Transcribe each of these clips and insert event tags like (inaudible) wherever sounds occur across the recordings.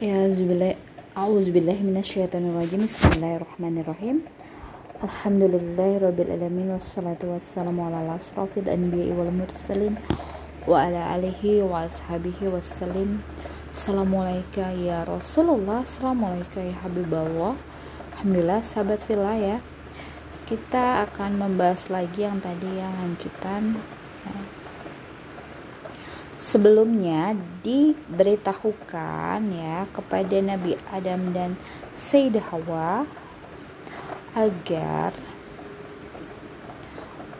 Ya zubillah A'udzubillahi minasyaitonirrajim. Bismillahirrahmanirrahim. Alhamdulillahirabbil alamin wassalatu wassalamu ala asrofil anbiya'i wal mursalin wa ala alihi wa ashabihi wassalim. Assalamualaikum ya Rasulullah Assalamualaikum ya Habibullah. Alhamdulillah sahabat villa ya. Kita akan membahas lagi yang tadi yang lanjutan sebelumnya diberitahukan ya kepada Nabi Adam dan Sayyidah Hawa agar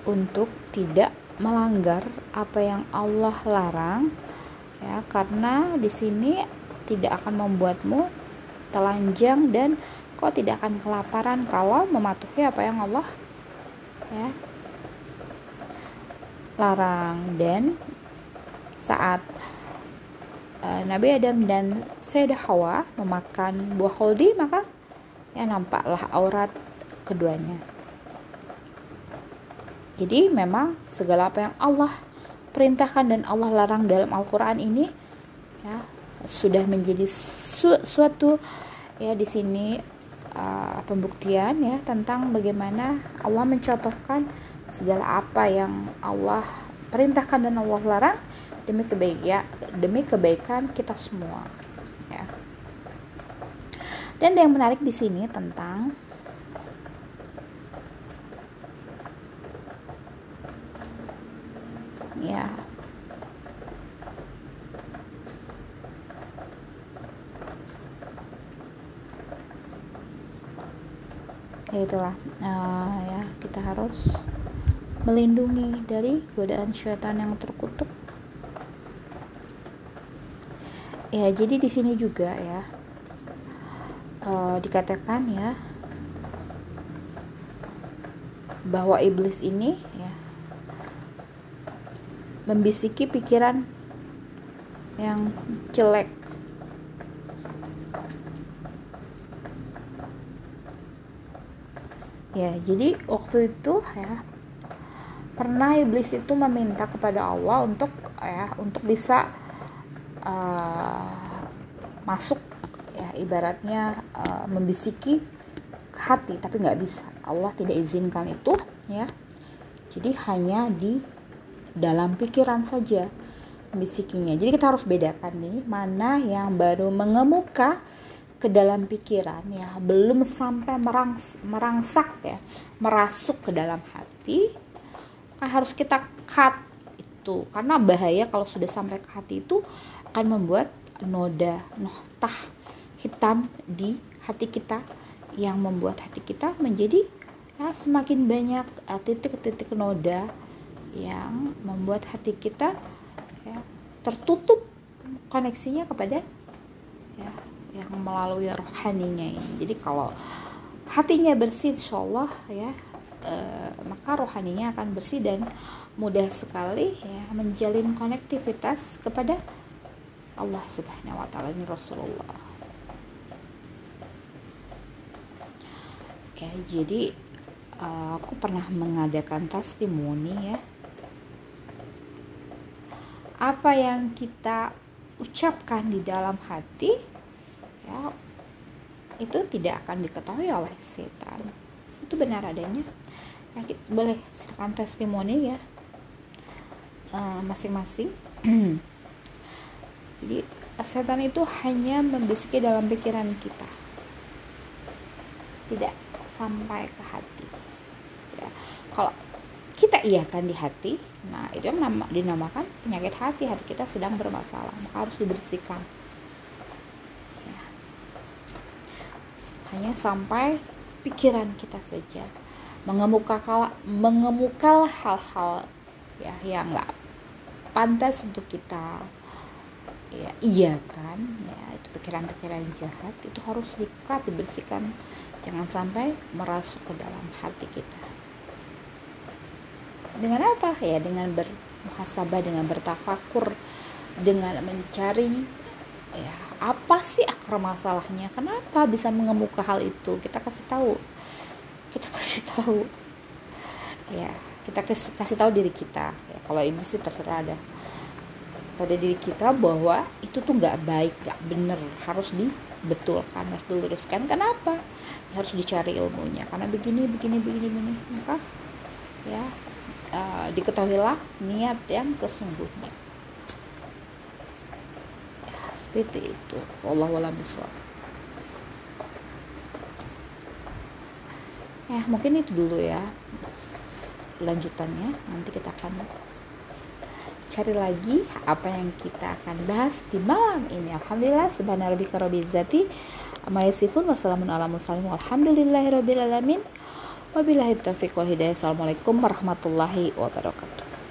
untuk tidak melanggar apa yang Allah larang ya karena di sini tidak akan membuatmu telanjang dan kau tidak akan kelaparan kalau mematuhi apa yang Allah ya larang. Dan saat uh, Nabi Adam dan Sayyidah Hawa memakan buah holdi maka ya nampaklah aurat keduanya. Jadi memang segala apa yang Allah perintahkan dan Allah larang dalam Al-Qur'an ini ya sudah menjadi su suatu ya di sini uh, pembuktian ya tentang bagaimana Allah mencontohkan segala apa yang Allah perintahkan dan Allah larang demi kebaikan demi kebaikan kita semua ya. Dan yang menarik di sini tentang ya. Ya itulah uh, ya kita harus melindungi dari godaan syaitan yang terkutuk. Ya jadi di sini juga ya uh, dikatakan ya bahwa iblis ini ya membisiki pikiran yang jelek. Ya jadi waktu itu ya pernah iblis itu meminta kepada Allah untuk ya untuk bisa uh, masuk ya ibaratnya uh, membisiki hati tapi nggak bisa. Allah tidak izinkan itu ya. Jadi hanya di dalam pikiran saja membisikinya. Jadi kita harus bedakan nih mana yang baru mengemuka ke dalam pikiran ya belum sampai merangs merangsak ya merasuk ke dalam hati harus kita cut itu karena bahaya kalau sudah sampai ke hati itu akan membuat noda nohtah hitam di hati kita yang membuat hati kita menjadi ya, semakin banyak eh, titik-titik noda yang membuat hati kita ya, tertutup koneksinya kepada ya, yang melalui rohaninya ini. Jadi kalau hatinya bersih, insya Allah ya uh, maka rohaninya akan bersih dan mudah sekali ya menjalin konektivitas kepada Allah Subhanahu wa taala ini Rasulullah. Ya, jadi uh, aku pernah mengadakan testimoni ya. Apa yang kita ucapkan di dalam hati ya itu tidak akan diketahui oleh setan. Itu benar adanya. Ya, kita, boleh silakan testimoni ya masing-masing. Uh, (clears throat) Jadi setan itu hanya membisiki dalam pikiran kita. Tidak sampai ke hati. Ya. Kalau kita iya kan di hati, nah itu yang nama, dinamakan penyakit hati. Hati kita sedang bermasalah, maka harus dibersihkan. Ya. Hanya sampai pikiran kita saja mengemukakan mengemukal hal-hal ya yang nggak pantas untuk kita ya iya kan? Ya itu pikiran-pikiran jahat itu harus dikat dibersihkan. Jangan sampai merasuk ke dalam hati kita. Dengan apa? Ya dengan bermuhasabah dengan bertafakur dengan mencari ya apa sih akar masalahnya? Kenapa bisa mengemuka hal itu? Kita kasih tahu kita kasih tahu. Ya kita kasih, tahu diri kita. Ya kalau ibu sih terserah ada pada diri kita bahwa itu tuh nggak baik nggak bener. Harus dibetulkan harus diluruskan. Kenapa? Harus dicari ilmunya. Karena begini begini begini begini. Maka ya uh, diketahuilah niat yang sesungguhnya. Ya, seperti itu. Allah walam ya mungkin itu dulu ya. Lanjutannya nanti kita akan cari lagi apa yang kita akan bahas di malam ini. Alhamdulillah subhanarabbika rabbil zati amma yasifun wabillahi taufiq wal hidayah. Assalamualaikum warahmatullahi wabarakatuh